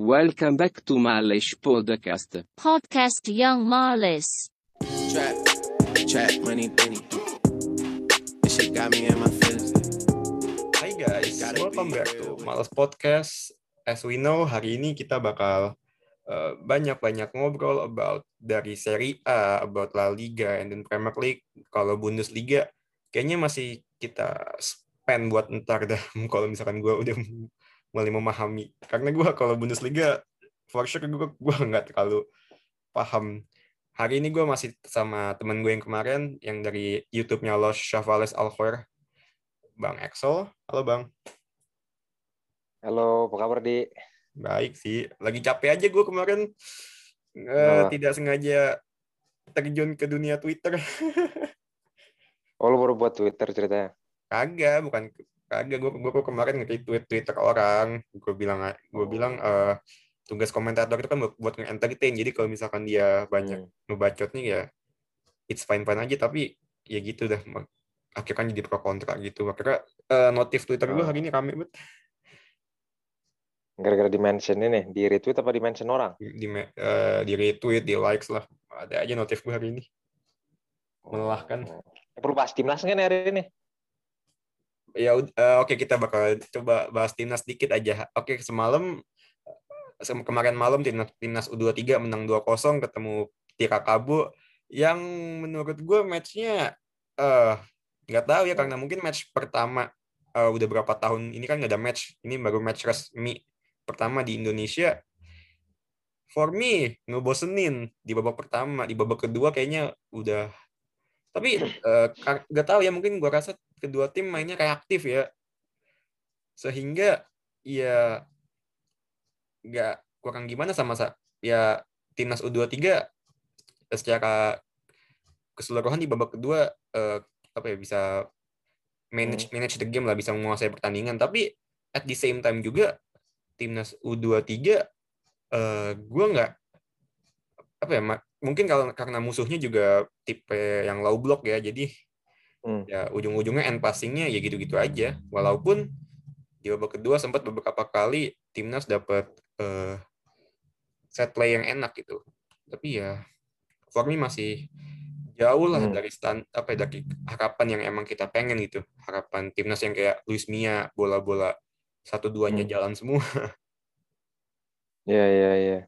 Welcome back to Malish Podcast. Podcast Young Marlis. Trap, trap, money, penny. This shit got me in my feelings. Hai guys, welcome back to Males Podcast. As we know, hari ini kita bakal uh, banyak-banyak ngobrol about dari Serie A, about La Liga, and then Premier League. Kalau Bundesliga, kayaknya masih kita spend buat ntar dah. Kalau misalkan gue udah mulai memahami. Karena gue kalau Bundesliga, for sure gue gue nggak terlalu paham. Hari ini gue masih sama temen gue yang kemarin, yang dari YouTube-nya Los Chavales Alfer, Bang Axel. Halo Bang. Halo, apa kabar di? Baik sih, lagi capek aja gue kemarin Kenapa? tidak sengaja terjun ke dunia Twitter. Oh, lu baru buat Twitter ceritanya. Kagak, bukan kagak. Gue gue kemarin nge-tweet Twitter orang. Gue bilang gue bilang eh, tugas komentator itu kan buat, nge-entertain. Jadi kalau misalkan dia banyak Hmm. ngebacot nih ya, it's fine fine aja. Tapi ya gitu dah. Akhirnya kan jadi pro kontra gitu. Akhirnya eh, notif Twitter gue Ah. hari ini rame banget. Gara-gara di-mention ini, di retweet apa di-mention orang? Di, eh, di retweet, di likes lah. Ada aja notif gue hari ini. Melelahkan. Oh. Perlu bahas timnas nih hari ini? Ya eh, oke kita bakal coba bahas timnas dikit aja. Oke semalam sem- kemarin malam timnas timnas U23 menang 2-0 ketemu Tirakabo yang menurut gue matchnya eh nggak tahu ya karena mungkin match pertama eh, udah berapa tahun ini kan nggak ada match ini baru match resmi pertama di Indonesia for me ngebosenin di babak pertama di babak kedua kayaknya udah tapi eh, nggak tahu ya mungkin gua rasa kedua tim mainnya reaktif ya. Sehingga ya nggak kurang gimana sama sa ya timnas U23 secara keseluruhan di babak kedua eh, apa ya bisa manage manage the game lah bisa menguasai pertandingan. Tapi at the same time juga timnas U23 eh gue nggak apa ya mungkin kalau karena musuhnya juga tipe yang low block ya jadi Hmm. ya ujung-ujungnya end passingnya ya gitu-gitu aja walaupun di babak kedua sempat beberapa kali timnas dapat eh, set play yang enak gitu tapi ya for me masih jauh lah Hmm. dari stand apa ya, dari harapan yang emang kita pengen gitu harapan timnas yang kayak Luis Mia bola-bola satu duanya Hmm. jalan semua Iya, iya, iya.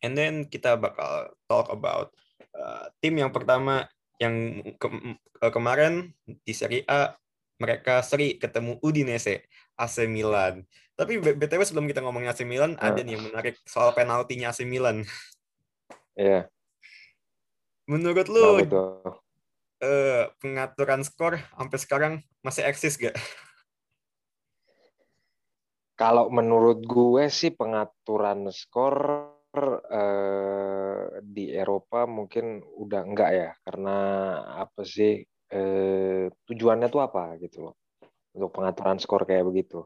and then kita bakal talk about uh, tim yang pertama yang ke- ke- kemarin di Serie A mereka seri ketemu Udinese AC Milan. Tapi BTW sebelum kita ngomongin AC Milan ada nih yang menarik soal penaltinya AC Milan. Iya, Menurut kenapa lu itu? eh, pengaturan skor sampai sekarang masih eksis gak? Kalau menurut gue sih pengaturan skor eh, di Eropa mungkin udah enggak ya, karena apa sih eh, tujuannya tuh apa gitu loh untuk pengaturan skor kayak begitu.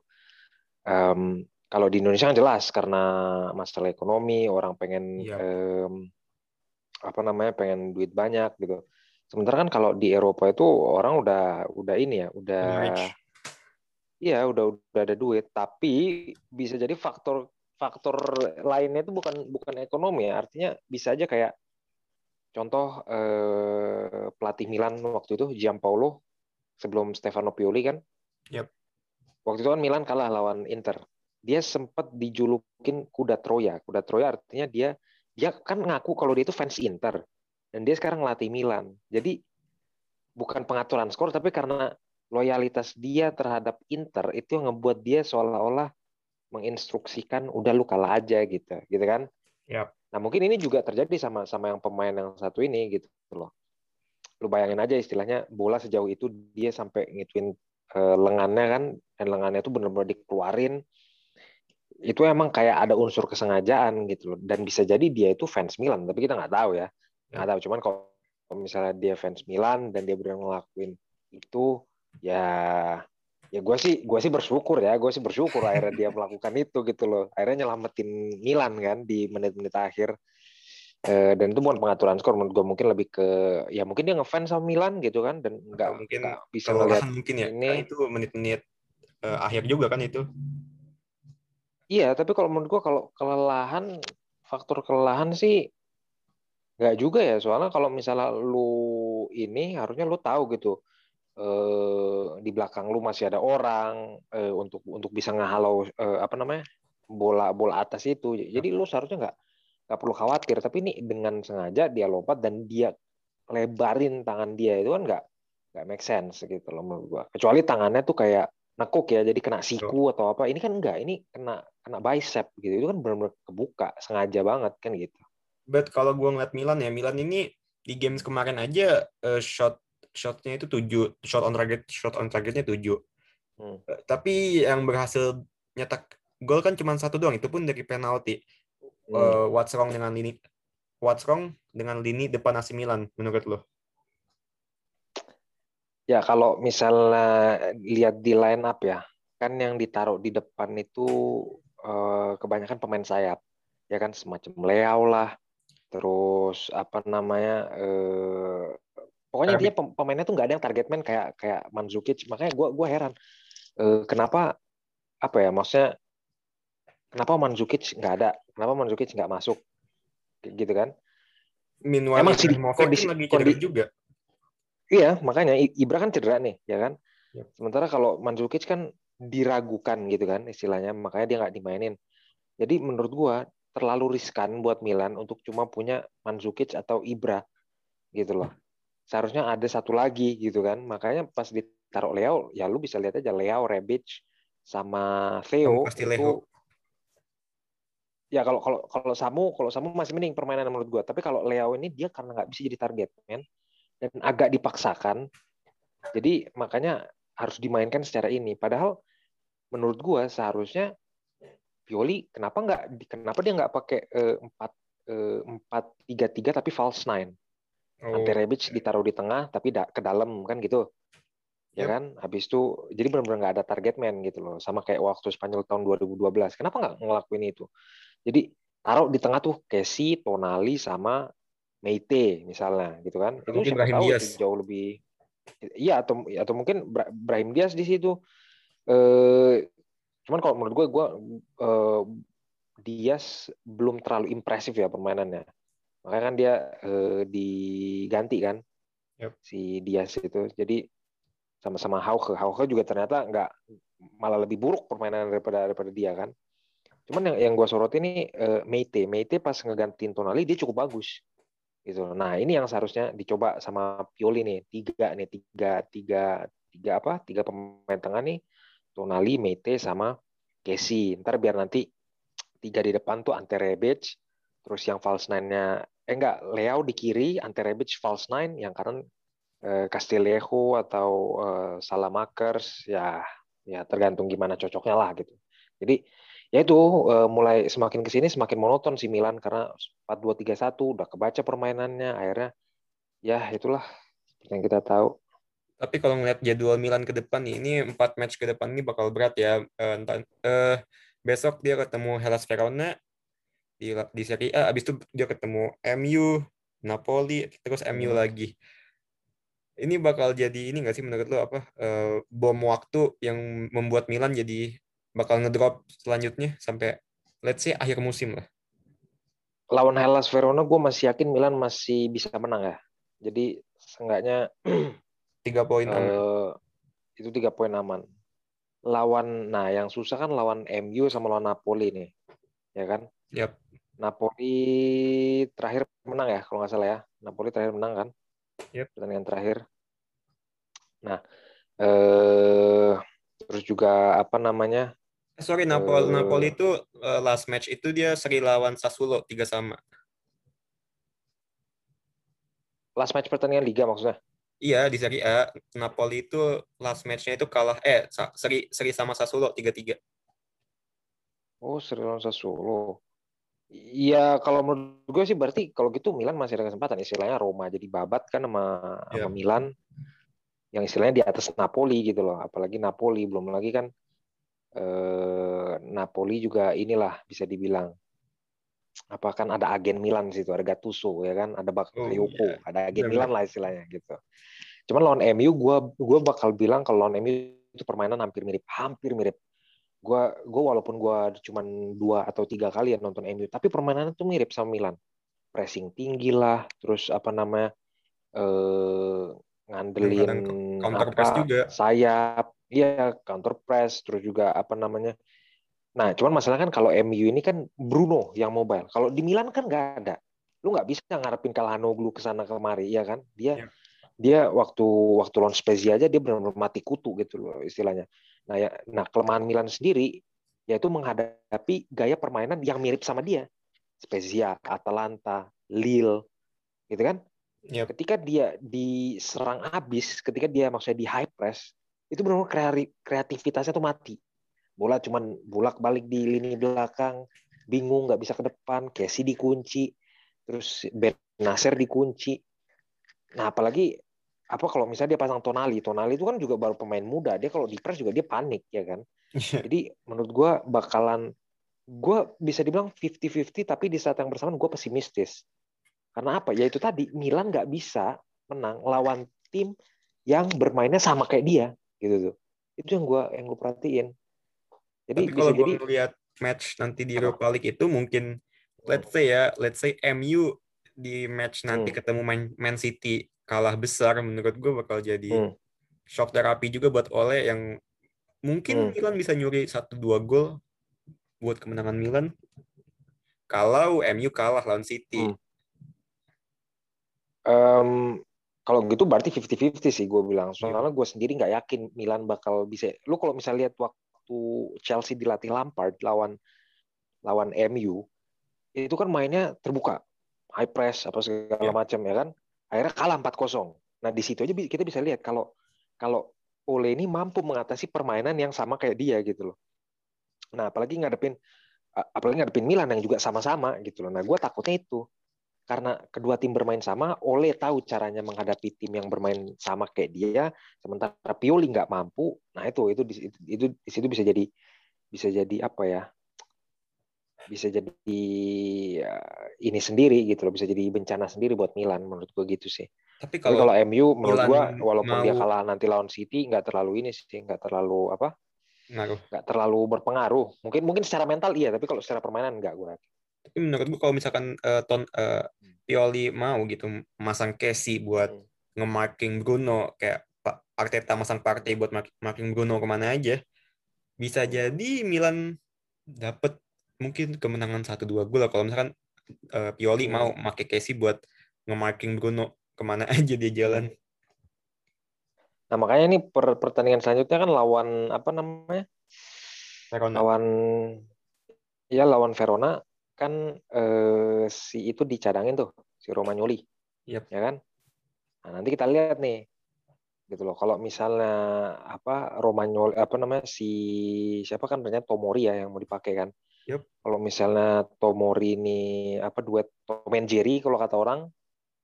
Em, kalau di Indonesia kan jelas karena masalah ekonomi, orang pengen Iya. em, apa namanya pengen duit banyak gitu. Sementara kan kalau di Eropa itu orang udah udah ini ya, udah. Iya, udah udah ada duit, tapi bisa jadi faktor faktor lainnya itu bukan bukan ekonomi ya. Artinya bisa aja kayak contoh eh, pelatih Milan waktu itu Giampaolo sebelum Stefano Pioli kan. Yap. Waktu itu kan Milan kalah lawan Inter. Dia sempat dijulukin kuda Troya. Kuda Troya artinya dia dia kan ngaku kalau dia itu fans Inter dan dia sekarang latih Milan. Jadi bukan pengaturan skor tapi karena loyalitas dia terhadap Inter itu yang ngebuat dia seolah-olah menginstruksikan udah lu kalah aja gitu gitu kan. Yap. nah mungkin ini juga terjadi sama sama yang pemain yang satu ini gitu loh. Lu bayangin aja istilahnya bola sejauh itu dia sampai ngituin eh, lengannya kan dan lengannya itu benar-benar dikeluarin. Itu emang kayak ada unsur kesengajaan gitu loh. Dan bisa jadi dia itu fans Milan tapi kita nggak tahu ya. Nggak tahu cuman kalau misalnya dia fans Milan dan dia benar ngelakuin itu ya ya gue sih gue sih bersyukur ya gue sih bersyukur akhirnya dia melakukan itu gitu loh akhirnya nyelamatin Milan kan di menit-menit akhir Eh, dan itu bukan pengaturan skor menurut gue mungkin lebih ke ya mungkin dia ngefans sama Milan gitu kan dan nggak mungkin nggak bisa kelelahan mungkin ya ini. Itu menit-menit eh, akhir juga kan itu Iya, tapi kalau menurut gua kalau kelelahan faktor kelelahan sih nggak juga ya. Soalnya kalau misalnya lu ini harusnya lu tahu gitu eh, di belakang lu masih ada orang eh, untuk untuk bisa ngehalau eh, apa namanya bola bola atas itu. Jadi lu seharusnya nggak nggak perlu khawatir. Tapi ini dengan sengaja dia lompat dan dia lebarin tangan dia itu kan nggak nggak make sense gitu loh menurut gua. Kecuali tangannya tuh kayak nekuk ya, jadi kena siku atau apa. Ini kan enggak, ini kena kena bicep gitu. Itu kan benar-benar kebuka, sengaja banget kan gitu. But kalau gue ngeliat Milan ya, Milan ini di games kemarin aja eh, shot shotnya itu 7, shot on target shot on targetnya 7. Hmm. Eh, Tapi yang berhasil nyetak gol kan cuma satu doang, itu pun dari penalti. Hmm. Eh, what's wrong dengan lini what's wrong dengan lini depan AC Milan menurut lo? Ya kalau misalnya lihat di line up ya, kan yang ditaruh di depan itu eh, kebanyakan pemain sayap, ya kan semacam Leao lah, terus apa namanya, eh, pokoknya dia pem- pemainnya tuh nggak ada yang target man kayak kayak Mandzukic, makanya gua gua heran eh, kenapa apa ya maksudnya kenapa Mandzukic nggak ada, kenapa Mandzukic nggak masuk, gitu kan? Meanwhile Emang sih kondisi- kan lagi cedera kondi- juga. Iya, makanya Ibra kan cedera nih, ya kan? Yap. Sementara kalau Mandzukic kan diragukan gitu kan istilahnya, makanya dia nggak dimainin. Jadi menurut gua terlalu riskan buat Milan untuk cuma punya Mandzukic atau Ibra gitu loh. Seharusnya ada satu lagi gitu kan. Makanya pas ditaruh Leo, ya lu bisa lihat aja Leo, Rebic sama Theo pasti itu Leo. ya kalau kalau kalau Samu kalau Samu masih mending permainan menurut gua. Tapi kalau Leo ini dia karena nggak bisa jadi target man dan agak dipaksakan. Jadi makanya harus dimainkan secara ini. Padahal menurut gua seharusnya Pioli kenapa nggak kenapa dia nggak pakai eh, empat eh, empat tiga tiga tapi false nine Oh, Ante Rebic ditaruh di tengah tapi da- ke dalam kan gitu. Ya Yap. kan? Habis itu jadi benar-benar nggak ada target man gitu loh. Sama kayak waktu Spanyol tahun 2012 kenapa nggak ngelakuin itu? Jadi taruh di tengah tuh Casey Tonali sama Meite misalnya gitu kan? Itu Mungkin Brahim tahu Diaz. jauh lebih iya atau atau mungkin Bra- Brahim Diaz di situ. Eh cuman kalau menurut gue gue eh, Diaz belum terlalu impresif ya permainannya makanya kan dia eh, diganti kan Yap. si Diaz itu. Jadi sama-sama Hauke. Hauke juga ternyata nggak malah lebih buruk permainan daripada daripada dia kan. Cuman yang yang gue sorot ini eh, Meite. Meite pas ngegantiin Tonali dia cukup bagus. Gitu. Nah ini yang seharusnya dicoba sama Pioli nih. Tiga nih tiga tiga tiga apa tiga pemain tengah nih. Tonali Meite sama Casey ntar biar nanti tiga di depan tuh Ante Rebic terus yang false nine-nya eh enggak Leo di kiri Ante Rebic false nine yang kanan eh, Castillejo atau eh, Salamakers ya ya tergantung gimana cocoknya lah gitu jadi ya itu eh, mulai semakin ke sini semakin monoton si Milan karena 4-2-3-1 udah kebaca permainannya akhirnya ya itulah yang kita tahu Tapi kalau ngeliat jadwal Milan ke depan ini empat match ke depan ini bakal berat ya. Eh, entah- eh, besok dia ketemu Hellas Verona di di Serie A, abis itu dia ketemu MU, Napoli, terus MU Hmm. lagi. Ini bakal jadi ini nggak sih menurut lo apa eh, bom waktu yang membuat Milan jadi bakal ngedrop selanjutnya sampai let's say akhir musim lah. lawan Hellas Verona gue masih yakin Milan masih bisa menang ya jadi seenggaknya Tiga poin aman. eh, itu tiga poin aman. Lawan, nah yang susah kan lawan MU sama lawan Napoli nih, ya kan? Yap. Napoli terakhir menang ya, kalau nggak salah ya. Napoli terakhir menang kan? Yap. Pertandingan terakhir. Nah, eh, terus juga apa namanya? Eh, Sorry, Napoli, Eh. Napoli itu eh, last match itu dia seri lawan Sassuolo tiga sama. Last match pertandingan Liga maksudnya? Iya di Serie A Napoli itu last match-nya itu kalah eh seri seri sama Sassuolo 3-3. Oh, seri lawan Sassuolo. Iya, kalau menurut gue sih berarti kalau gitu Milan masih ada kesempatan. Istilahnya Roma jadi babat kan sama, sama Iya. Milan. Yang istilahnya di atas Napoli gitu loh. Apalagi Napoli. Belum lagi kan eh, Napoli juga inilah bisa dibilang. Apa kan ada agen Milan situ. Ada Gattuso ya kan. Ada Bakayoko. iya. Ada agen Benar-benar. Milan lah istilahnya gitu. Cuman lawan MU gue gua bakal bilang kalau lawan MU itu permainan hampir mirip. Hampir mirip. Gua gua walaupun gua cuman dua atau tiga kali ya nonton MU, tapi permainannya tuh mirip sama Milan. Pressing tinggi lah, terus apa namanya eh ngandelin counter press apa, juga. sayap, iya counter press, terus juga apa namanya. Nah, cuman masalah kan kalau MU ini kan Bruno yang mobile. Kalau di Milan kan nggak ada. Lu nggak bisa ngarepin Calhanoglu ke sana kemari, ya kan? Dia Iya. dia waktu waktu lawan Spezia aja dia benar-benar mati kutu gitu loh istilahnya. Nah, ya, nah kelemahan Milan sendiri yaitu menghadapi gaya permainan yang mirip sama dia. Spezia, Atalanta, Lille, gitu kan? Yap. Ketika dia diserang habis, ketika dia maksudnya di high press, itu benar-benar kreativitasnya tuh mati. Bola cuman bolak-balik di lini belakang, bingung nggak bisa ke depan, Casey dikunci, terus Ben Nasser dikunci. Nah, apalagi apa kalau misalnya dia pasang Tonali, Tonali itu kan juga baru pemain muda, dia kalau di press juga dia panik ya kan. Jadi menurut gue bakalan gue bisa dibilang 50-50 tapi di saat yang bersamaan gue pesimistis. Karena apa? Ya itu tadi Milan nggak bisa menang lawan tim yang bermainnya sama kayak dia gitu tuh. Itu yang gue yang gue perhatiin. Jadi Tapi kalau gue jadi ngeliat match nanti di? Europa League itu mungkin let's say ya, let's say MU di match nanti Hmm. ketemu Man, Man City kalah besar, menurut gue bakal jadi Hmm. shock terapi juga buat Ole yang mungkin Hmm. Milan bisa nyuri satu dua gol buat kemenangan Milan. Kalau MU kalah lawan City. Hmm. Em, kalau gitu berarti 50-50 sih gue bilang. Soalnya gue sendiri nggak yakin Milan bakal bisa. Lu kalau misalnya lihat waktu Chelsea dilatih Lampard lawan lawan MU, itu kan mainnya terbuka, high press apa segala Ya. macam ya kan. Akhirnya kalah 4-0. Nah di situ aja kita bisa lihat kalau kalau Ole ini mampu mengatasi permainan yang sama kayak dia gitu loh. Nah apalagi ngadepin apalagi ngadepin Milan yang juga sama-sama gitu loh. Nah gue takutnya itu karena kedua tim bermain sama, Ole tahu caranya menghadapi tim yang bermain sama kayak dia, sementara Pioli nggak mampu. Nah itu itu itu, itu di situ bisa jadi bisa jadi apa ya? Bisa jadi ya, ini sendiri gitu loh, bisa jadi bencana sendiri buat Milan menurut gue gitu sih. Tapi Tapi kalau kalau MU menurut gue walaupun dia mau- kalah nanti lawan City nggak terlalu ini sih, nggak terlalu apa? nggak terlalu berpengaruh. Mungkin mungkin secara mental iya, tapi kalau secara permainan nggak gue. Tapi menurut gue kalau misalkan eh, ton eh, Pioli mau gitu masang Casey buat Hmm. nge-marking Bruno kayak Pak Arteta masang Partey buat mark- marking Bruno ke mana aja bisa jadi Milan dapat mungkin kemenangan 1-2 gol lah kalau misalkan eh, Pioli Hmm. mau pakai Casey buat nge-marking Bruno ke mana aja dia jalan Nah makanya ini per- pertandingan selanjutnya kan lawan apa namanya? Verona. lawan ya lawan Verona kan eh, si itu dicadangin tuh si Romagnoli Yap. ya kan nah nanti kita lihat nih gitu loh kalau misalnya apa Romagnoli apa namanya si siapa kan ternyata Tomori ya yang mau dipakai kan Yap. kalau misalnya Tomori ini apa duet Tom and Jerry kalau kata orang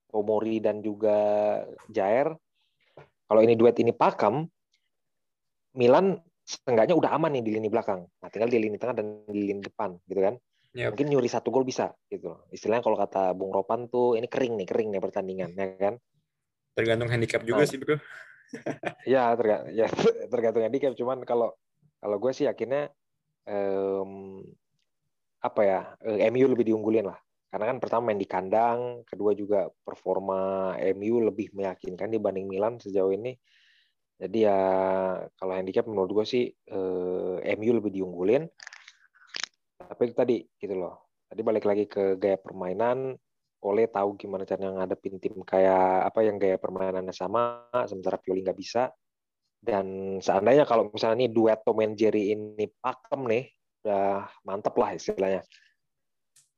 Tomori dan juga Jair kalau ini duet ini pakem Milan seenggaknya udah aman nih di lini belakang. Nah, tinggal di lini tengah dan di lini depan, gitu kan. Yap. Mungkin nyuri satu gol bisa, gitu. loh. Istilahnya kalau kata Bung Ropan tuh ini kering nih, kering nih pertandingan, ya kan? tergantung handicap juga Nah. sih bro Ya, terga- ya tergantung handicap. Cuman kalau kalau gue sih yakinnya em, apa ya, eh, MU lebih diunggulin lah. Karena kan pertama main di kandang, kedua juga performa MU lebih meyakinkan dibanding Milan sejauh ini. Jadi ya kalau handicap menurut gue sih eh, MU lebih diunggulin. Tapi tadi gitu loh. Tadi balik lagi ke gaya permainan. Ole tahu gimana caranya ngadepin tim kayak apa yang gaya permainannya sama, sementara Pioli nggak bisa. Dan seandainya kalau misalnya nih duet Tom and Jerry ini pakem nih, udah mantep lah istilahnya.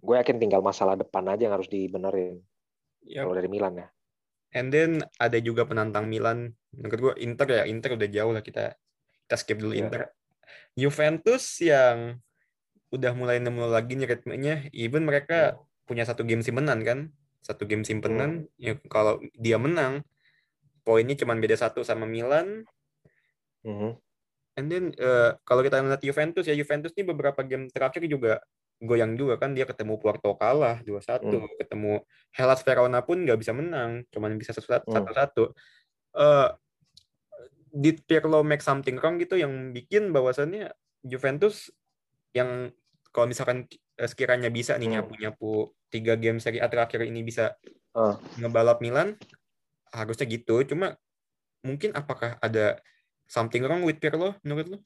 Gue yakin tinggal masalah depan aja yang harus dibenerin Yap. kalau dari Milan ya. And then ada juga penantang Milan. Menurut gue Inter ya, Inter udah jauh lah kita kita skip dulu Iya. Inter. Juventus yang udah mulai nemu lagi nih ritmenya. Even mereka punya satu game simpenan kan, satu game simpenan. Ya, kalau dia menang, poinnya cuma beda satu sama Milan. Mhm. And then eh, kalau kita ngeliat Juventus ya Juventus ini beberapa game terakhir juga goyang juga kan dia ketemu Porto kalah 2-1, Hmm. ketemu Hellas Verona pun nggak bisa menang, cuman bisa satu Hmm. satu. Eh did Pirlo make something wrong gitu yang bikin bahwasannya Juventus yang kalau misalkan eh, sekiranya bisa nih Hmm. nyapu-nyapu tiga game Serie A terakhir ini bisa Ah. ngebalap Milan, harusnya gitu. Cuma mungkin apakah ada something wrong with Pirlo menurut lo?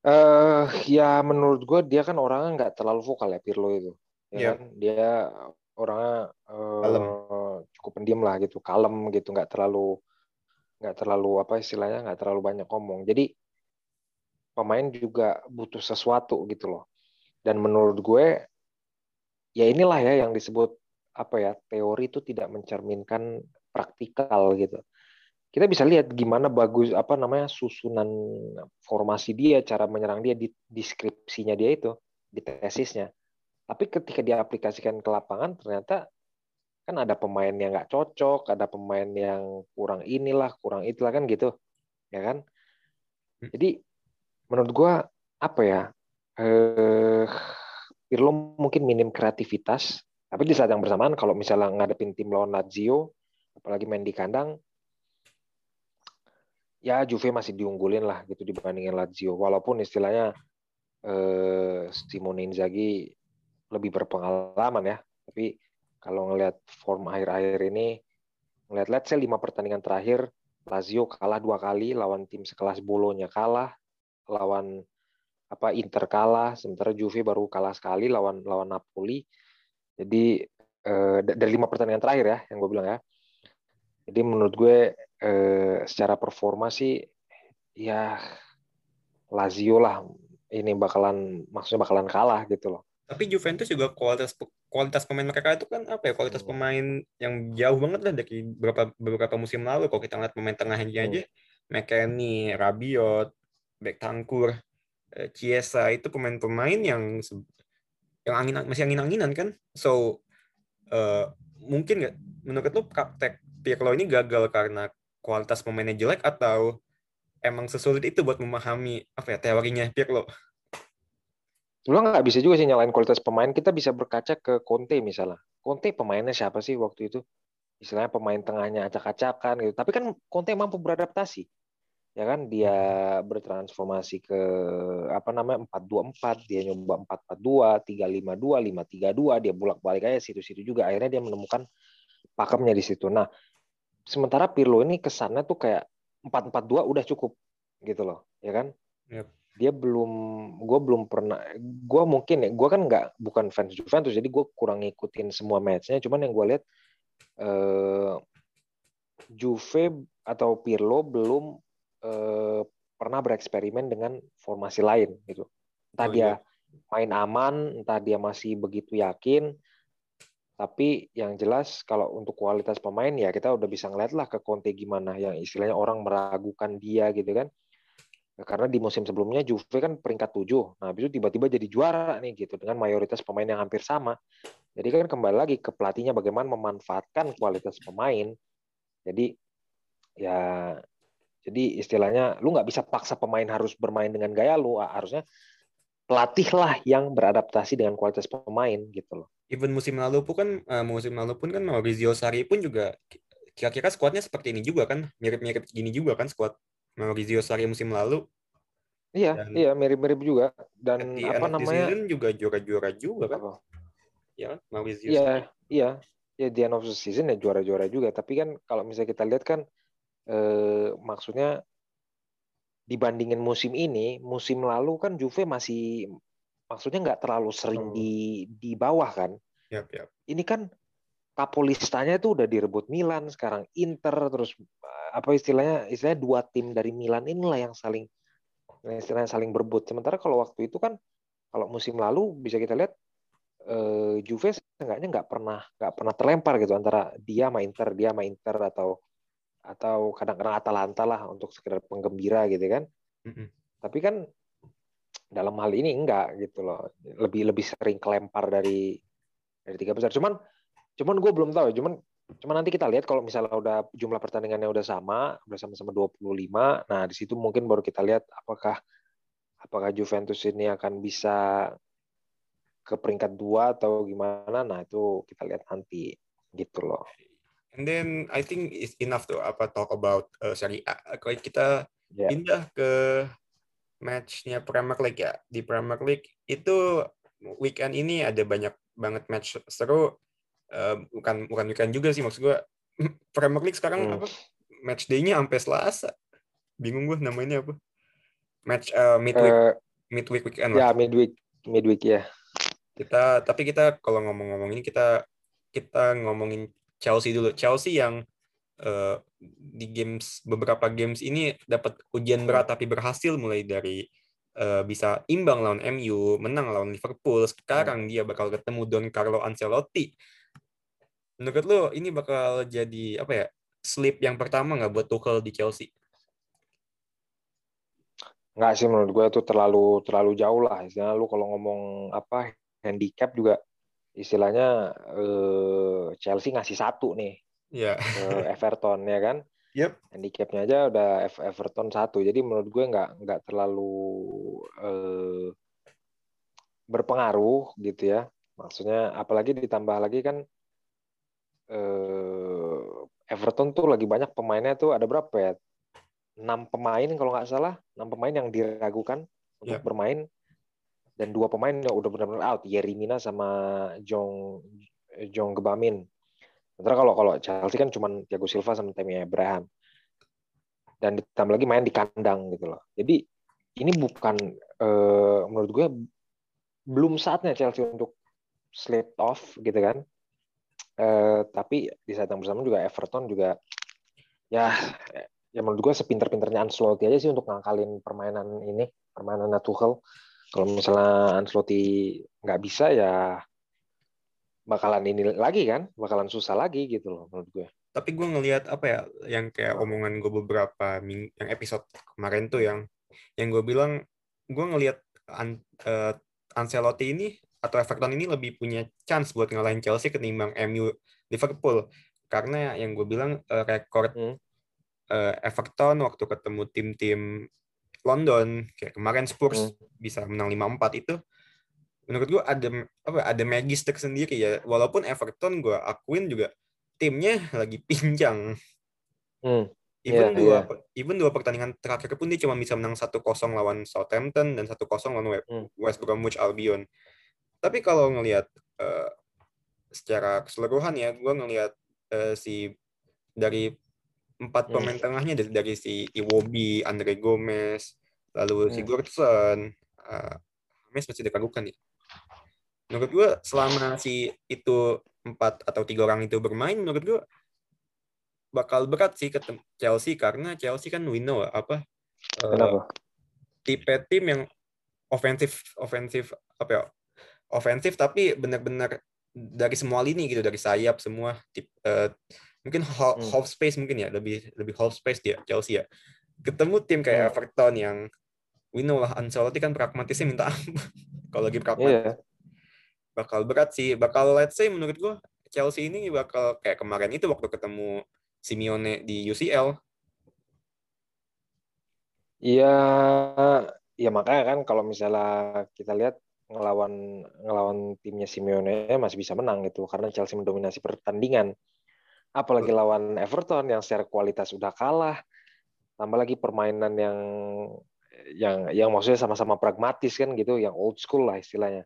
Eh, ya menurut gue dia kan orangnya nggak terlalu vokal ya Pirlo itu, ya Iya. kan? Dia orangnya Kalem. cukup pendiam lah gitu, kalem gitu, nggak terlalu nggak terlalu apa istilahnya nggak terlalu banyak ngomong. Jadi pemain juga butuh sesuatu gitu loh. Dan menurut gue ya inilah ya yang disebut apa ya teori itu tidak mencerminkan praktikal gitu. Kita bisa lihat gimana bagus apa namanya susunan formasi dia, cara menyerang dia di deskripsinya dia itu, di tesisnya. Tapi ketika diaplikasikan ke lapangan ternyata kan ada pemain yang nggak cocok, ada pemain yang kurang inilah, kurang itulah kan gitu, ya kan? Jadi menurut gua apa ya? Eh, Pirlo mungkin minim kreativitas, tapi di saat yang bersamaan kalau misalnya ngadepin tim lawan Lazio, apalagi main di kandang, ya Juve masih diunggulin lah gitu dibandingin Lazio. Walaupun istilahnya eh, Simone Inzaghi lebih berpengalaman ya, tapi kalau ngelihat form akhir-akhir ini, ngelihat say lima pertandingan terakhir, Lazio kalah dua kali lawan tim sekelas Bolonya kalah, lawan apa Inter kalah, sementara Juve baru kalah sekali lawan lawan Napoli. Jadi eh, da- dari lima pertandingan terakhir ya, yang gue bilang ya. Jadi menurut gue eh, secara performa sih ya Lazio lah ini bakalan maksudnya bakalan kalah gitu loh. Tapi Juventus juga kualitas kualitas pemain mereka itu kan apa ya kualitas Hmm. pemain yang jauh banget lah dari beberapa beberapa musim lalu kalau kita ngeliat pemain tengahnya aja McKennie, Rabiot, Betancourt, eh, Chiesa itu pemain-pemain yang yang angin masih angin-anginan kan so eh, mungkin nggak menurut lo praktek Pirlo ini gagal karena kualitas pemainnya jelek atau emang sesulit itu buat memahami apa ya teorinya Pirlo Sebenarnya nggak bisa juga sih nyalain kualitas pemain. Kita bisa berkaca ke Conte misalnya. Conte pemainnya siapa sih waktu itu? Istilahnya pemain tengahnya acak-acakan gitu. Tapi kan Conte mampu beradaptasi. Ya kan dia bertransformasi ke apa namanya 4-2-4, dia nyoba 4-4-2, 3-5-2, 5-3-2, dia bolak-balik aja situ-situ juga. Akhirnya dia menemukan pakemnya di situ. Nah, sementara Pirlo ini kesannya tuh kayak 4-4-2 udah cukup gitu loh, ya kan? Yep. Dia belum, gue belum pernah, gue mungkin ya, gue kan nggak bukan fans Juventus, jadi gue kurang ngikutin semua matchnya. Cuman yang gue lihat eh, Juve atau Pirlo belum eh, pernah bereksperimen dengan formasi lain gitu. Entah Oh, dia iya. main aman, entah dia masih begitu yakin. Tapi yang jelas kalau untuk kualitas pemain ya kita udah bisa ngeliat lah ke Conte gimana yang istilahnya orang meragukan dia gitu kan. Karena di musim sebelumnya Juve kan peringkat 7. Nah, habis itu tiba-tiba jadi juara nih gitu dengan mayoritas pemain yang hampir sama. Jadi kan kembali lagi ke pelatihnya bagaimana memanfaatkan kualitas pemain. Jadi ya jadi istilahnya lu nggak bisa paksa pemain harus bermain dengan gaya lu, harusnya pelatihlah yang beradaptasi dengan kualitas pemain gitu loh. Even musim lalu pun kan eh, musim lalu pun kan Maurizio Sarri pun juga kira-kira skuadnya seperti ini juga kan mirip-mirip gini juga kan skuad Maurizio Sarri musim lalu Iya, Dan- iya mirip-mirip juga dan end apa namanya? season juga juara-juara juga kan apa? ya kan Maurizio Iya, Sarri iya. Ya di end of the season ya juara-juara juga, tapi kan kalau misalnya kita lihat kan eh, maksudnya dibandingin musim ini, musim lalu kan Juve masih maksudnya nggak terlalu sering Oh. di di bawah kan. Yap, yap. Ini kan kapolistanya itu udah direbut Milan, sekarang Inter terus eh, apa istilahnya istilahnya dua tim dari Milan inilah yang saling istilahnya saling berebut. Sementara kalau waktu itu kan kalau musim lalu bisa kita lihat eh, Juve seenggaknya nggak pernah nggak pernah terlempar gitu antara dia sama Inter, dia sama Inter atau atau kadang-kadang Atalanta lah untuk sekedar penggembira gitu kan. Mm-mm. Tapi kan dalam hal ini enggak gitu loh. Lebih lebih sering kelempar dari dari tiga besar. Cuman cuman gue belum tahu. ya. Cuman cuman nanti kita lihat kalau misalnya udah jumlah pertandingannya udah sama, udah sama-sama 25. Nah, di situ mungkin baru kita lihat apakah apakah Juventus ini akan bisa ke peringkat dua atau gimana. Nah, itu kita lihat nanti gitu loh. and then I think it's enough to apa talk about uh, Serie A kalau kita Ya. pindah ke matchnya Premier League ya. Di Premier League itu weekend ini ada banyak banget match seru. Eh, bukan bukan weekend juga sih maksud gue. Premier League sekarang Hmm. apa? Match day-nya sampai Selasa. Bingung gue namanya apa. Match eh, midweek Eh, midweek weekend ya midweek midweek ya. Kita tapi kita kalau ngomong-ngomong ini kita kita ngomongin Chelsea dulu. Chelsea yang eh, di games beberapa games ini dapat ujian berat tapi berhasil mulai dari eh, bisa imbang lawan MU, menang lawan Liverpool. Sekarang dia bakal ketemu Don Carlo Ancelotti. Menurut lo ini bakal jadi apa ya? Slip yang pertama nggak buat Tuchel di Chelsea? Nggak sih menurut gue itu terlalu terlalu jauh lah. Istilahnya lu kalau ngomong apa handicap juga istilahnya eh, Chelsea ngasih satu nih Ya. ke Everton ya kan. Yep. Handicapnya aja udah Ev- Everton satu. Jadi menurut gue nggak nggak terlalu eh, berpengaruh gitu ya. Maksudnya apalagi ditambah lagi kan eh, Everton tuh lagi banyak pemainnya tuh ada berapa ya? Enam pemain kalau nggak salah, enam pemain yang diragukan untuk Ya. bermain dan dua pemain yang udah benar-benar out, Yerry Mina sama Jong Jong Gebamin. Sementara kalau kalau Chelsea kan cuma Thiago Silva sama Tammy Abraham. Dan ditambah lagi main di kandang gitu loh. Jadi ini bukan eh, menurut gue belum saatnya Chelsea untuk slip off gitu kan. Eh, tapi di saat yang bersama juga Everton juga ya ya menurut gue sepinter-pinternya Ancelotti aja sih untuk ngakalin permainan ini, permainan Tuchel. Kalau misalnya Ancelotti nggak bisa ya bakalan ini lagi kan, bakalan susah lagi gitu loh menurut gue. tapi gue ngelihat apa ya yang kayak omongan gue beberapa ming yang episode kemarin tuh yang yang gue bilang gue ngelihat An, eh, Ancelotti ini atau Everton ini lebih punya chance buat ngalahin Chelsea ketimbang MU Liverpool karena yang gue bilang eh, rekor Hmm. eh, Everton waktu ketemu tim-tim London kayak kemarin Spurs Hmm. bisa menang 5-4 itu menurut gue ada apa ada magis tersendiri ya walaupun Everton gue akuin juga timnya lagi pinjang Hmm. even Iya, dua iya. even dua pertandingan terakhir pun dia cuma bisa menang 1-0 lawan Southampton dan 1-0 lawan We- Hmm. West Bromwich Albion tapi kalau ngelihat eh, secara keseluruhan ya gue ngelihat eh, si dari empat Hmm. pemain tengahnya dari, dari si Iwobi, Andre Gomez, lalu Hmm. Sigurdsson, uh, James masih diragukan ya. Menurut gue selama si itu empat atau tiga orang itu bermain, menurut gue bakal berat sih ketemu Chelsea karena Chelsea kan we know apa uh, tipe tim yang ofensif ofensif apa ya ofensif tapi benar-benar dari semua lini gitu dari sayap semua tip, eh, mungkin half, Hmm. half space mungkin ya lebih lebih half space dia Chelsea ya ketemu tim kayak Hmm. Everton yang we know lah Ancelotti kan pragmatisnya minta ampun kalau lagi pragmatis Iya. Bakal berat sih bakal let's say menurut gua Chelsea ini bakal kayak kemarin itu waktu ketemu Simeone di UCL Iya, ya makanya kan kalau misalnya kita lihat ngelawan ngelawan timnya Simeone masih bisa menang gitu karena Chelsea mendominasi pertandingan. Apalagi lawan Everton yang secara kualitas udah kalah, tambah lagi permainan yang yang yang maksudnya sama-sama pragmatis kan gitu, yang old school lah istilahnya.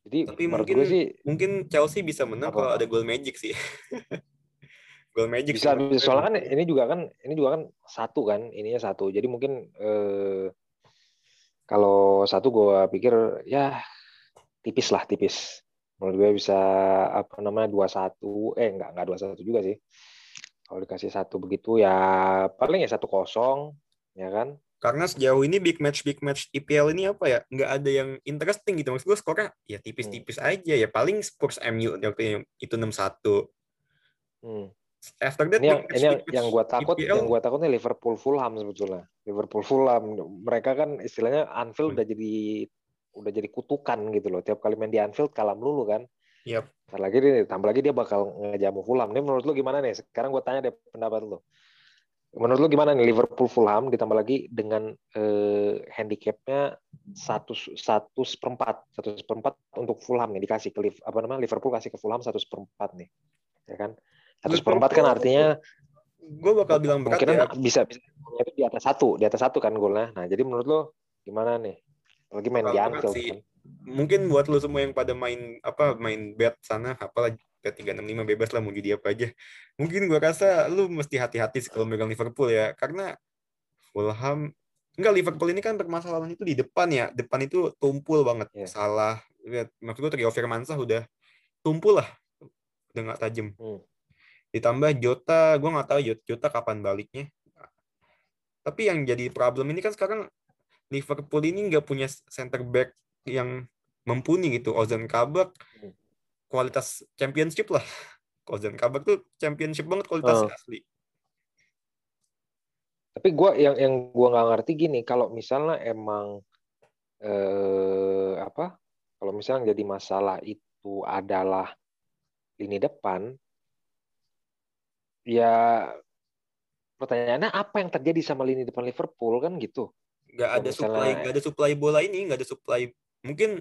Jadi Tapi mungkin gue sih mungkin Chelsea bisa menang Apa? kalau ada gol magic sih. gol magic bisa sih. bisa soalnya kan ini juga kan ini juga kan satu kan ininya satu jadi mungkin eh, kalau satu gue pikir ya tipis lah tipis menurut gue bisa apa namanya dua satu eh enggak enggak dua satu juga sih kalau dikasih satu begitu ya paling ya satu kosong ya kan Karena sejauh ini big match big match IPL ini apa ya nggak ada yang interesting gitu. Maksud gue skornya ya tipis-tipis aja ya. Paling Spurs MU waktu itu 6-1 Hmm. after that ini yang match, ini yang, yang gue takut IPL, yang gue takutnya Liverpool Fulham sebetulnya. Liverpool Fulham mereka kan istilahnya Anfield Hmm. udah jadi udah jadi kutukan gitu loh. Tiap kali main di Anfield kalah melulu kan. Yap. Ntar lagi nih tambah lagi dia bakal ngejamu Fulham. Nih menurut lu gimana nih? Sekarang gue tanya deh pendapat lu Menurut lu gimana nih Liverpool Fulham ditambah lagi dengan eh, handicapnya satu satu seperempat satu seperempat untuk Fulham nih dikasih ke apa namanya Liverpool kasih ke Fulham satu seperempat nih ya kan satu seperempat kan artinya gue bakal bilang berat mungkin ya. bisa bisa di atas satu di atas satu kan golnya nah jadi menurut lo gimana nih lagi main di Anfield kan? mungkin buat lo semua yang pada main apa main bet sana apalagi ke 365 bebas lah mau jadi apa aja. Mungkin gue rasa lu mesti hati-hati kalau megang Liverpool ya. Karena Fulham Enggak, Liverpool ini kan permasalahan itu di depan ya. Depan itu tumpul banget. Yeah. Salah. Lihat, maksud gue Trio Firmansah udah tumpul lah. Udah gak tajam. Hmm. Ditambah Jota, gue nggak tahu Jota kapan baliknya. Tapi yang jadi problem ini kan sekarang Liverpool ini nggak punya center back yang mumpuni gitu. Ozan Kabak, hmm kualitas championship lah. Ozan Kabak tuh championship banget kualitasnya Oh. asli. Tapi gua yang yang gua nggak ngerti gini, kalau misalnya emang eh apa? Kalau misalnya jadi masalah itu adalah lini depan, ya pertanyaannya apa yang terjadi sama lini depan Liverpool kan gitu? Nggak ada misalnya- supply, nggak ada supply bola ini, nggak ada supply. Mungkin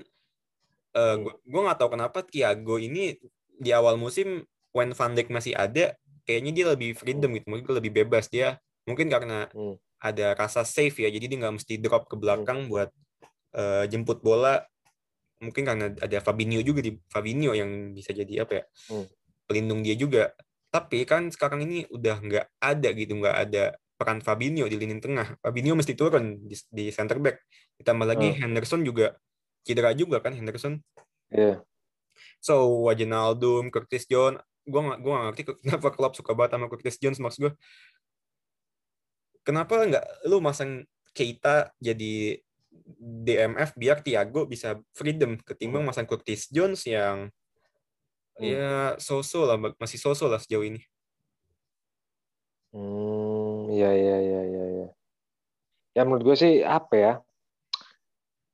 eh Hmm. gua, gua nggak tahu kenapa Thiago ini di awal musim when Van Dijk masih ada, kayaknya dia lebih freedom gitu, mungkin lebih bebas dia. Mungkin karena Hmm. ada rasa safe ya, jadi dia nggak mesti drop ke belakang buat eh, jemput bola. Mungkin karena ada Fabinho juga di Fabinho yang bisa jadi apa ya, Hmm. pelindung dia juga. Tapi kan sekarang ini udah nggak ada gitu, nggak ada peran Fabinho di lini tengah. Fabinho mesti turun di, di center back. Ditambah lagi Hmm. Henderson juga cedera juga kan Henderson. Iya. So Wijnaldum, Curtis Jones, gue gak, gua gak ngerti kenapa klub suka banget sama Curtis Jones maksud gue. Kenapa nggak lu masang Keita jadi DMF biar Thiago bisa freedom ketimbang masang Curtis Jones yang Hmm. ya so-so lah masih so-so lah sejauh ini. Hmm, ya ya ya ya ya. Ya menurut gue sih apa ya?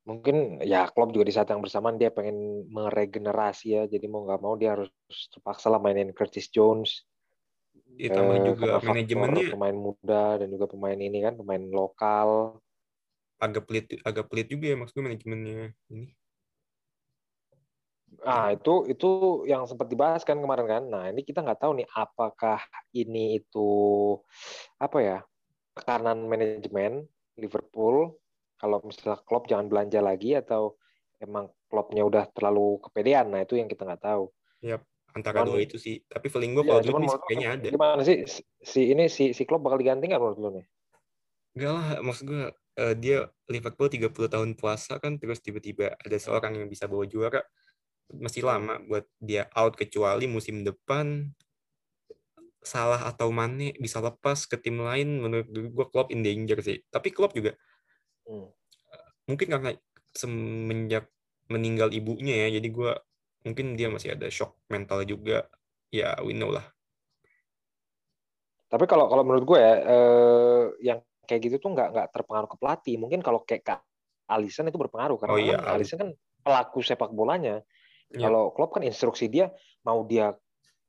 Mungkin ya Klopp juga di saat yang bersamaan dia pengen meregenerasi ya. Jadi mau nggak mau dia harus terpaksa lah mainin Curtis Jones. Ditambah Eh, juga manajemennya pemain muda dan juga pemain ini kan pemain lokal. agak pelit agak pelit juga ya maksud gue manajemennya ini. Ah itu itu yang sempat dibahas kan kemarin kan. Nah ini kita nggak tahu nih apakah ini itu apa ya tekanan manajemen Liverpool kalau misalnya Klopp jangan belanja lagi atau emang Kloppnya udah terlalu kepedean. Nah itu yang kita nggak tahu. Antara Cuman- dua itu sih. Tapi feeling gue Ya, kalau cuman duit nih menurut lu kayaknya ada. Gimana sih si ini si si Klopp bakal diganti nggak menurut lu nih? Enggak lah, maksud gue eh, dia Liverpool 30 tahun puasa kan terus tiba-tiba ada seorang yang bisa bawa juara masih lama buat dia out kecuali musim depan salah atau Mane bisa lepas ke tim lain menurut gue Klopp in danger sih. Tapi Klopp juga Hmm. mungkin karena semenjak meninggal ibunya ya jadi gue mungkin dia masih ada shock mental juga ya we know lah Tapi kalau kalau menurut gue ya eh, yang kayak gitu tuh nggak nggak terpengaruh ke pelatih. Mungkin kalau kayak Kak Alisson itu berpengaruh karena Oh iya, kan Alisson kan pelaku sepak bolanya. Iya. Kalau Klopp kan instruksi dia mau dia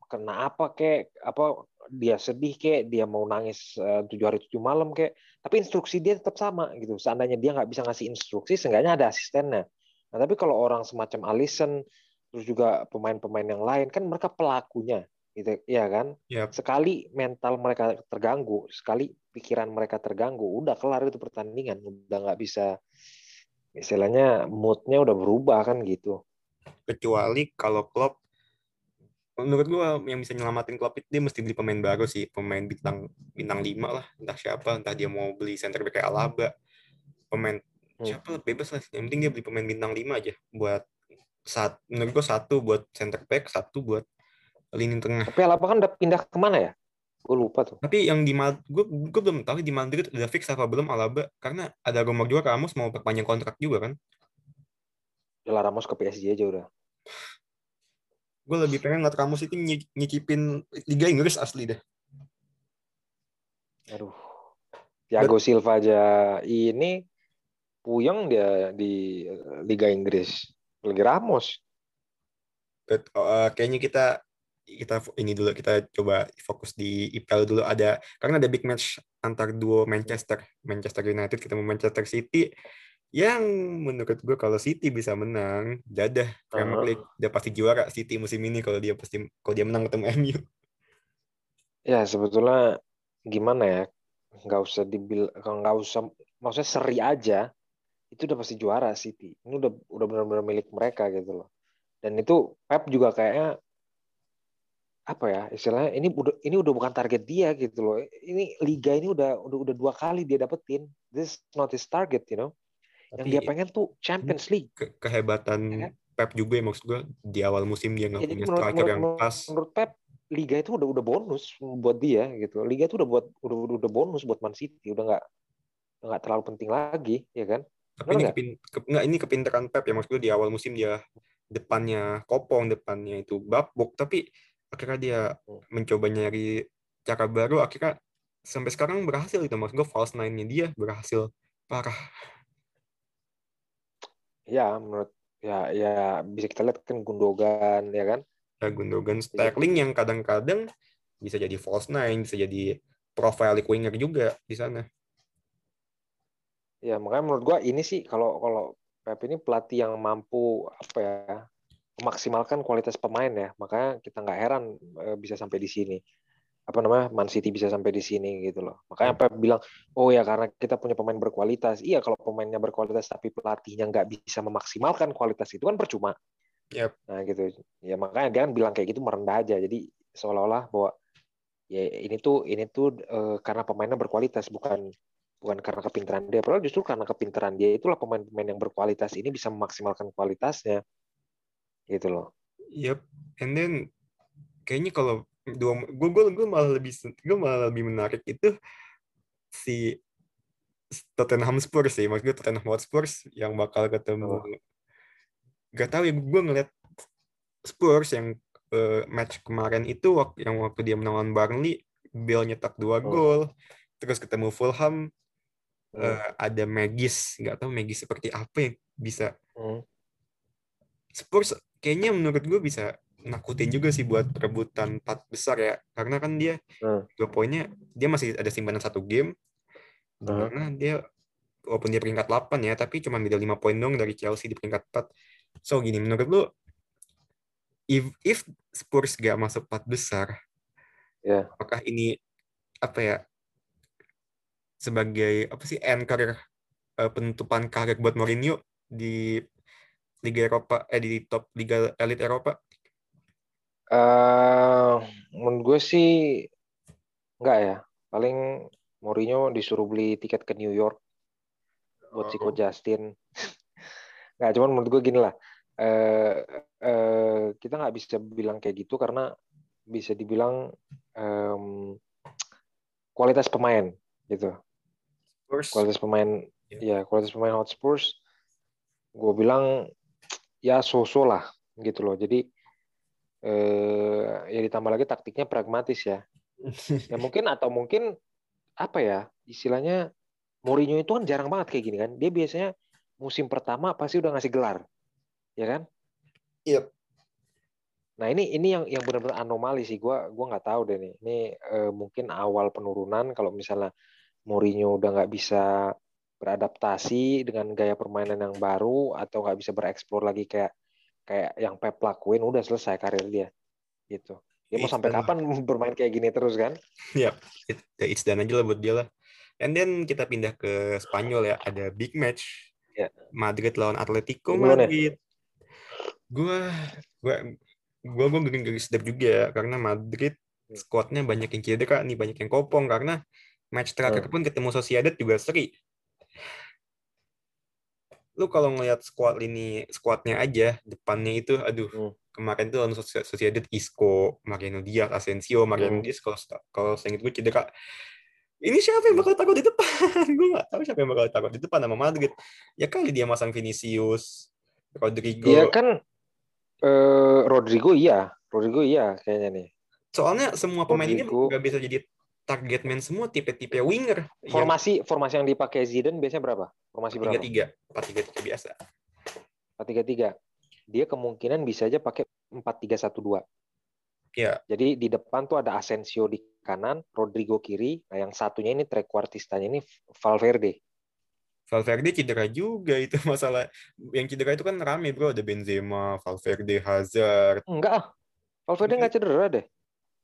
kena apa kek apa dia sedih kek dia mau nangis eh, tujuh hari tujuh malam kek. Tapi instruksi dia tetap sama gitu. Seandainya dia nggak bisa ngasih instruksi seenggaknya ada asistennya. Nah tapi kalau orang semacam Alisson terus juga pemain-pemain yang lain kan mereka pelakunya gitu ya kan? Yap. sekali mental mereka terganggu sekali pikiran mereka terganggu udah kelar itu pertandingan. Udah nggak bisa istilahnya moodnya udah berubah kan gitu. Kecuali kalau Klopp menurut gua yang bisa nyelamatin Klopp itu dia mesti beli pemain baru sih pemain bintang bintang lima lah entah siapa entah dia mau beli center back kayak Alaba pemain Hmm. siapa bebas lah yang penting dia beli pemain bintang lima aja buat saat menurut gua satu buat center back satu buat lini tengah Tapi Alaba kan udah pindah ke mana ya? Gue lupa tuh. tapi yang di Madrid gue gue belum tahu di Madrid udah fix apa belum Alaba karena ada rumor juga Ramos mau perpanjang kontrak juga kan Udah Ramos ke PSG aja udah. Gue lebih pengen ngeliat Ramos itu nyi- nyicipin Liga Inggris asli deh Aduh. Thiago Silva aja ini puyeng dia di Liga Inggris. Lagi Ramos. But, uh, kayaknya kita kita ini dulu kita coba fokus di IPL dulu ada karena ada big match antar duo Manchester Manchester United ketemu Manchester City yang menurut gue kalau City bisa menang dadah Premier. League udah pasti juara City musim ini kalau dia pasti kalau dia menang ketemu MU Ya sebetulnya gimana ya? nggak usah dibil kalau nggak usah maksudnya seri aja itu udah pasti juara City. Ini udah udah benar-benar milik mereka gitu loh. Dan itu Pep juga kayaknya apa ya istilahnya ini udah ini udah bukan target dia gitu loh. Ini liga ini udah udah udah dua kali dia dapetin. This is not his target you know yang Tapi dia pengen tuh Champions League ke- kehebatan Ya kan? Pep juga ya maksud gue di awal musim dia nggak Ya, punya menurut, striker menurut, yang menurut, pas. menurut Pep liga itu udah udah bonus buat dia gitu liga itu udah buat udah udah, bonus buat Man City udah nggak nggak terlalu penting lagi ya kan Tapi Bener ini nggak? kepin, ke- nggak, ini kepintaran Pep ya maksud gue di awal musim dia depannya kopong, depannya itu babuk, tapi akhirnya dia Hmm. mencoba nyari cara baru, akhirnya sampai sekarang berhasil itu maksud gue false nine-nya dia berhasil parah. Ya menurut ya ya bisa kita lihat kan Gundogan ya kan? Ya Gundogan Sterling yang kadang-kadang bisa jadi false nine, bisa jadi profile winger juga di sana. Ya makanya menurut gua ini sih kalau kalau Pep ini pelatih yang mampu apa ya memaksimalkan kualitas pemain ya. Makanya kita nggak heran eh, bisa sampai di sini apa namanya Man City bisa sampai di sini gitu loh. Makanya Pep bilang oh ya karena kita punya pemain berkualitas. Iya kalau pemainnya berkualitas tapi pelatihnya nggak bisa memaksimalkan kualitas itu kan percuma. Yap. nah gitu. Ya makanya dia kan bilang kayak gitu merendah aja. Jadi seolah-olah bahwa ya ini tuh ini tuh eh, karena pemainnya berkualitas bukan bukan karena kepintaran dia. Padahal justru karena kepintaran dia itulah pemain-pemain yang berkualitas ini bisa memaksimalkan kualitasnya. Gitu loh. Yep. And then kayaknya kalau dua gue gue gue malah lebih gue malah lebih menarik itu si Tottenham Spurs sih maksud gue Tottenham Hotspur yang bakal ketemu Oh. gak tahu ya gue ngeliat Spurs yang eh, match kemarin itu waktu yang waktu dia menang lawan Burnley Bale nyetak dua Oh. gol terus ketemu Fulham Hmm. eh, ada Magis nggak tahu Magis seperti apa yang bisa Hmm. Spurs kayaknya menurut gue bisa nakutin juga sih buat rebutan empat besar ya karena kan dia Hmm. dua poinnya dia masih ada simpanan satu game Hmm. mana dia walaupun dia peringkat 8 ya tapi cuma beda 5 poin dong dari Chelsea di peringkat 4 so gini menurut lu if if Spurs gak masuk empat besar Ya. apakah ini apa ya sebagai apa sih anchor eh, penutupan karir buat Mourinho di Liga Eropa eh di top Liga elit Eropa Eh, menurut gue sih enggak ya. Paling Mourinho disuruh beli tiket ke New York buat si Oh. Justin. Nggak, cuman menurut gue gini lah. Eh, eh, kita nggak bisa bilang kayak gitu karena bisa dibilang em, kualitas pemain gitu. Spurs Kualitas pemain, Ya. ya kualitas pemain Hotspurs, gue bilang ya so-so lah gitu loh. Jadi eh, ya ditambah lagi taktiknya pragmatis ya. Ya mungkin atau mungkin apa ya istilahnya Mourinho itu kan jarang banget kayak gini kan. Dia biasanya musim pertama pasti udah ngasih gelar, ya kan? Yep. Nah ini ini yang yang benar-benar anomali sih. Gua gua nggak tahu deh nih. Ini eh, mungkin awal penurunan kalau misalnya Mourinho udah nggak bisa beradaptasi dengan gaya permainan yang baru atau nggak bisa bereksplor lagi kayak kayak yang Pep lakuin udah selesai karir dia gitu. Dia mau It's sampai done. kapan bermain kayak gini terus kan? It, ya, it's done aja lah buat dia lah. And then kita pindah ke Spanyol ya, ada big match. Ya. Madrid lawan Atletico Gimana? Madrid. Gua gua gua gua bikin garis sedap juga ya karena Madrid Hmm. squadnya banyak yang cedera nih, banyak yang kopong karena match terakhir Hmm. pun ketemu Sociedad juga seri. Lu kalau ngelihat squad ini squadnya aja depannya itu aduh Hmm. kemarin tuh Soci- Sociedad Isco, Mariano Diaz, Asensio, Mariano Hmm. Diaz kalau kalau saya ingat gue cedera. Ini siapa yang bakal takut di depan? gue nggak tahu siapa yang bakal takut di depan sama Madrid. Ya kali dia masang Vinicius, Rodrigo. Iya kan eh, Rodrigo iya, Rodrigo iya kayaknya nih. Soalnya semua pemain ini Rodrigo. nggak bisa jadi target man semua tipe-tipe winger. Yang Formasi formasi yang dipakai Zidane biasanya berapa? Formasi berapa? 3-3, 4-3 biasa. 4-3-3. Dia kemungkinan bisa aja pakai 4-3-1-2. Ya, Jadi di depan tuh ada Asensio di kanan, Rodrigo kiri. Nah, yang satunya ini trequartistanya ini Valverde. Valverde cedera juga itu masalah. Yang cedera itu kan rame bro, ada Benzema, Valverde, Hazard. Enggak ah. Valverde nggak cedera deh.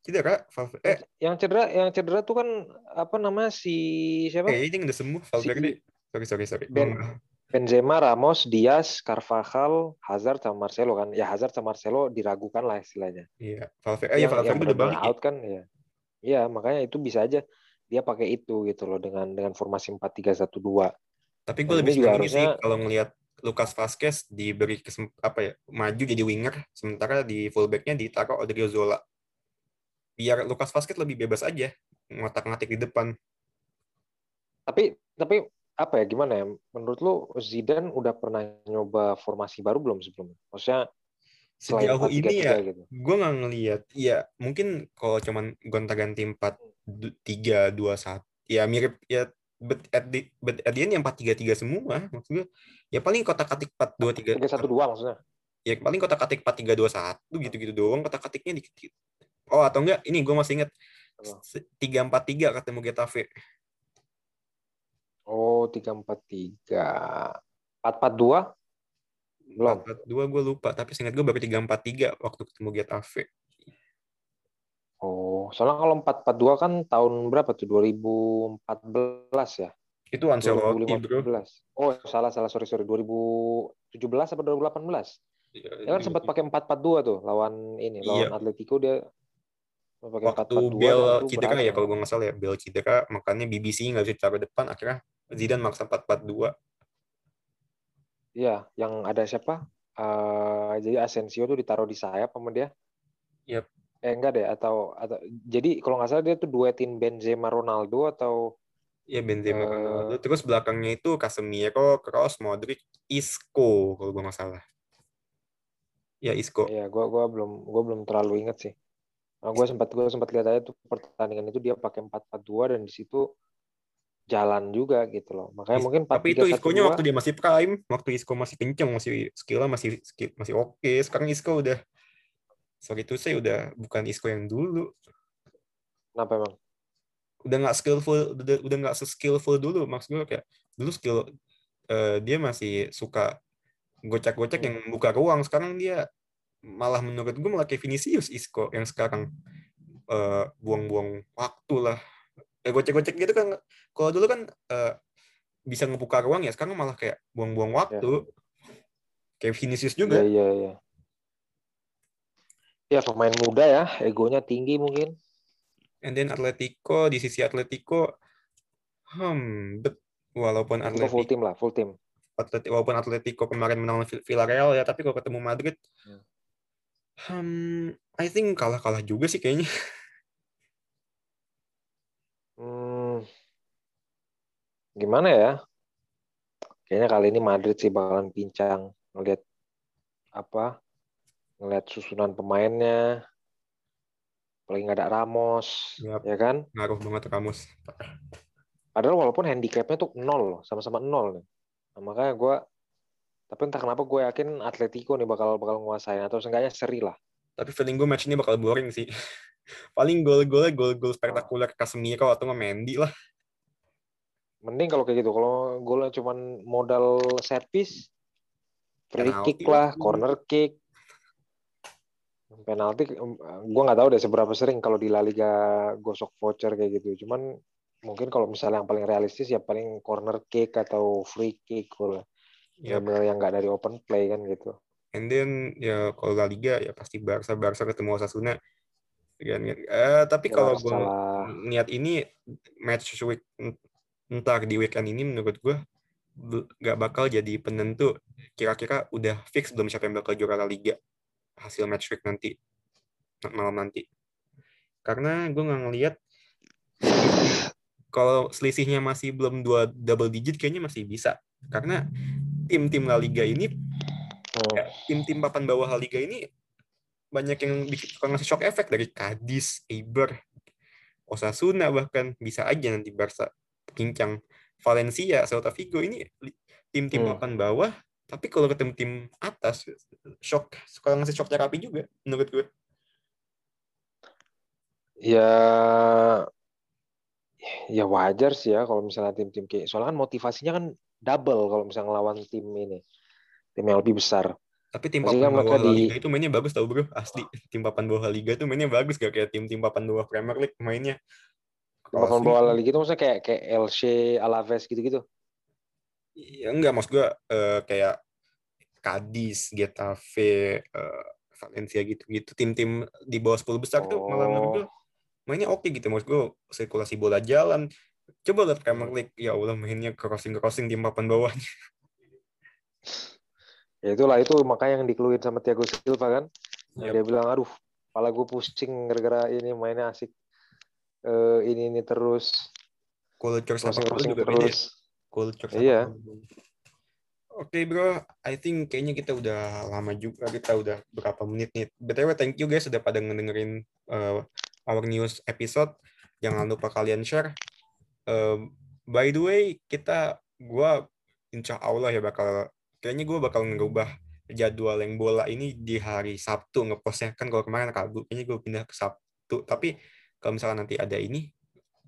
Cedera, Valverde. Eh, Yang cedera, yang cedera tuh kan apa namanya si siapa? eh ini udah sembuh Valverde. Sorry, sorry, sorry. Ben- Benzema, Ramos, Diaz, Carvajal, Hazard sama Marcelo kan. Ya Hazard sama Marcelo diragukan lah istilahnya. Iya, Valverde. Eh, iya, Valverde udah benar-benar balik. ya. out kan ya. Iya, makanya itu bisa aja dia pakai itu gitu loh dengan dengan formasi 4-3-1-2. Tapi gue lebih senang ini sih harusnya- kalau ngelihat Lucas Vazquez diberi kesem apa ya maju jadi winger sementara di fullbacknya ditaruh Odriozola. Biar Lucas Vazquez lebih bebas aja ngotak-ngatik di depan. Tapi tapi apa ya gimana ya? Menurut lu Zidane udah pernah nyoba formasi baru belum sebelumnya? Maksudnya Sejauh ini 4-3-3 ya gitu. gue nggak ngelihat ya mungkin kalau cuman gonta-ganti 4 3 2 1 ya mirip ya but at the, but at the end yang 4 3 3 semua maksud gue ya paling kotak-katik 4 2 3 3-1-2 maksudnya. ya paling kotak-katik 4 3 2 1 gitu-gitu doang kotak-katiknya dikit oh atau enggak ini gue masih Apa? 3 4 3 ketemu Getafe Oh, 3-4-3. 4-4-2? Belum. 4 2 gue lupa tapi seingat gue baru 3 4 3 waktu ketemu Getafe Oh, soalnya kalau 4-4-2 kan tahun berapa tuh? 2014 ya? itu Ancelotti bro 2015. Oh, salah salah sorry sorry 2017 apa 2018? Dia kan sempat pakai 4-4-2 tuh lawan ini, lawan Iya. Atletico dia waktu 4-4-2 Bel cedera berhasil. ya kalau gue nggak salah ya Bel cedera makanya BBC nggak bisa taruh depan akhirnya Zidane maksa 4-4-2 Iya, yang ada siapa? Eh, jadi Asensio tuh ditaruh di sayap sama dia. Yep. Eh enggak deh atau atau jadi kalau nggak salah dia tuh duetin Benzema Ronaldo atau ya Benzema Eh. Ronaldo. terus belakangnya itu Casemiro Kroos Modric Isco kalau gue nggak salah ya Isco Iya, gua gua belum gua belum terlalu inget sih. Nah, gua sempat gua sempat lihat aja tuh pertandingan itu dia pakai 4-4-2 dan di situ jalan juga gitu loh. Makanya Is- mungkin 4 tapi itu Isco-nya waktu dia masih prime waktu Isco masih kenceng masih skillnya masih skill, masih oke. Sekarang Isco udah sorry itu saya udah bukan Isco yang dulu. Kenapa emang? udah nggak skillful udah udah nggak skillful dulu. Maksud gue kayak dulu skill eh, dia masih suka gocek-gocek yang buka ruang. Sekarang dia malah menurut gue malah kayak Vinicius Isco yang sekarang eh, buang-buang waktu lah eh, gocek-gocek gitu kan kalau dulu kan eh, bisa ngebuka ruang ya sekarang malah kayak buang-buang waktu kayak Vinicius Iya juga iya iya. Ya pemain muda ya, egonya tinggi mungkin. and then Atletico di sisi Atletico hmm bet walaupun Itu full Atletico tim lah, full tim. Atletico walaupun Atletico kemarin menang Villarreal ya, tapi kalau ketemu Madrid, Hmm. Hmm, I think kalah-kalah juga sih kayaknya. Hmm, gimana ya? Kayaknya kali ini Madrid sih bakalan pincang ngelihat apa? Ngelihat susunan pemainnya. Apalagi nggak ada Ramos, Yap. ya kan? Ngaruh banget Ramos. Padahal walaupun handicapnya tuh nol sama-sama nol nih. Nah, makanya gue, tapi entah kenapa gue yakin Atletico nih bakal bakal nguasain atau seenggaknya seri lah. Tapi feeling gue match ini bakal boring sih. Paling gol-golnya gol-gol spektakuler Casemiro atau Mendy lah. Mending kalau kayak gitu, kalau golnya cuman modal set piece, free Penalti kick lah, lah. corner kick, penalti, gue nggak tahu deh seberapa sering kalau di La Liga gosok voucher kayak gitu. Cuman mungkin kalau misalnya yang paling realistis ya paling corner kick atau free kick, kalau Ya, benar yang nggak dari open play kan gitu. and then ya kalau La Liga ya pasti Barca Barca ketemu Osasuna. Kan, kan. Eh, tapi kalau gue niat ini match week ntar di weekend ini menurut gue nggak bakal jadi penentu kira-kira udah fix belum siapa yang bakal juara La Liga hasil match week nanti malam nanti karena gue nggak ngelihat kalau selisihnya masih belum dua double digit kayaknya masih bisa karena tim-tim La Liga ini Hmm. ya, tim-tim papan bawah La Liga ini banyak yang bikin suka ngasih shock effect dari Cadiz, Eibar, Osasuna bahkan bisa aja nanti Barca pincang Valencia, Celta Vigo ini tim-tim Hmm. papan bawah tapi kalau ketemu tim atas shock suka ngasih shock terapi juga menurut gue Ya, ya wajar sih ya kalau misalnya tim-tim kayak soalnya kan motivasinya kan double kalau misalnya ngelawan tim ini, tim yang lebih besar. Tapi tim Pasti papan bawah di- Liga itu mainnya bagus tau bro, asli. Tim papan bawah Liga itu mainnya bagus gak kayak tim-tim papan bawah Premier League mainnya. Papan Asli. bawah Liga itu maksudnya kayak kayak LC, Alaves gitu-gitu. Ya, enggak, maksud gue eh, kayak Cadiz, Getafe, eh, Valencia gitu-gitu. Tim-tim di bawah 10 besar tuh malah menurut Oh. gue mainnya oke gitu. Maksud gue sirkulasi bola jalan. Coba lihat Premier League, ya Allah mainnya crossing-crossing tim papan bawahnya. Ya itulah itu makanya yang dikeluhin sama Thiago Silva kan. Yap. Dia bilang aduh, kepala gue pusing gara-gara ini mainnya asik. Eh, ini ini terus Culture sepak crossing juga ya. terus. Culture sepak Iya. Oke bro, I think kayaknya kita udah lama juga, kita udah berapa menit nih. BTW thank you guys sudah pada ngedengerin uh, our news episode. Jangan lupa kalian share. Um, by the way, kita, gua insya Allah ya bakal, kayaknya gua bakal ngerubah jadwal yang bola ini di hari Sabtu ngepostnya. Kan kalau kemarin Rabu, kayaknya gue pindah ke Sabtu. Tapi kalau misalnya nanti ada ini,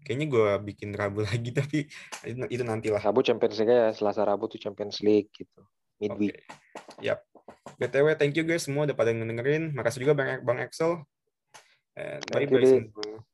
kayaknya gue bikin Rabu lagi. Tapi itu, itu nantilah. Rabu Champions League ya, Selasa Rabu tuh Champions League gitu. Midweek. Oke. Yap. BTW, thank you guys semua udah pada ngedengerin. Makasih juga Bang, Bang. And Thank bye-bye you, Dik. semua.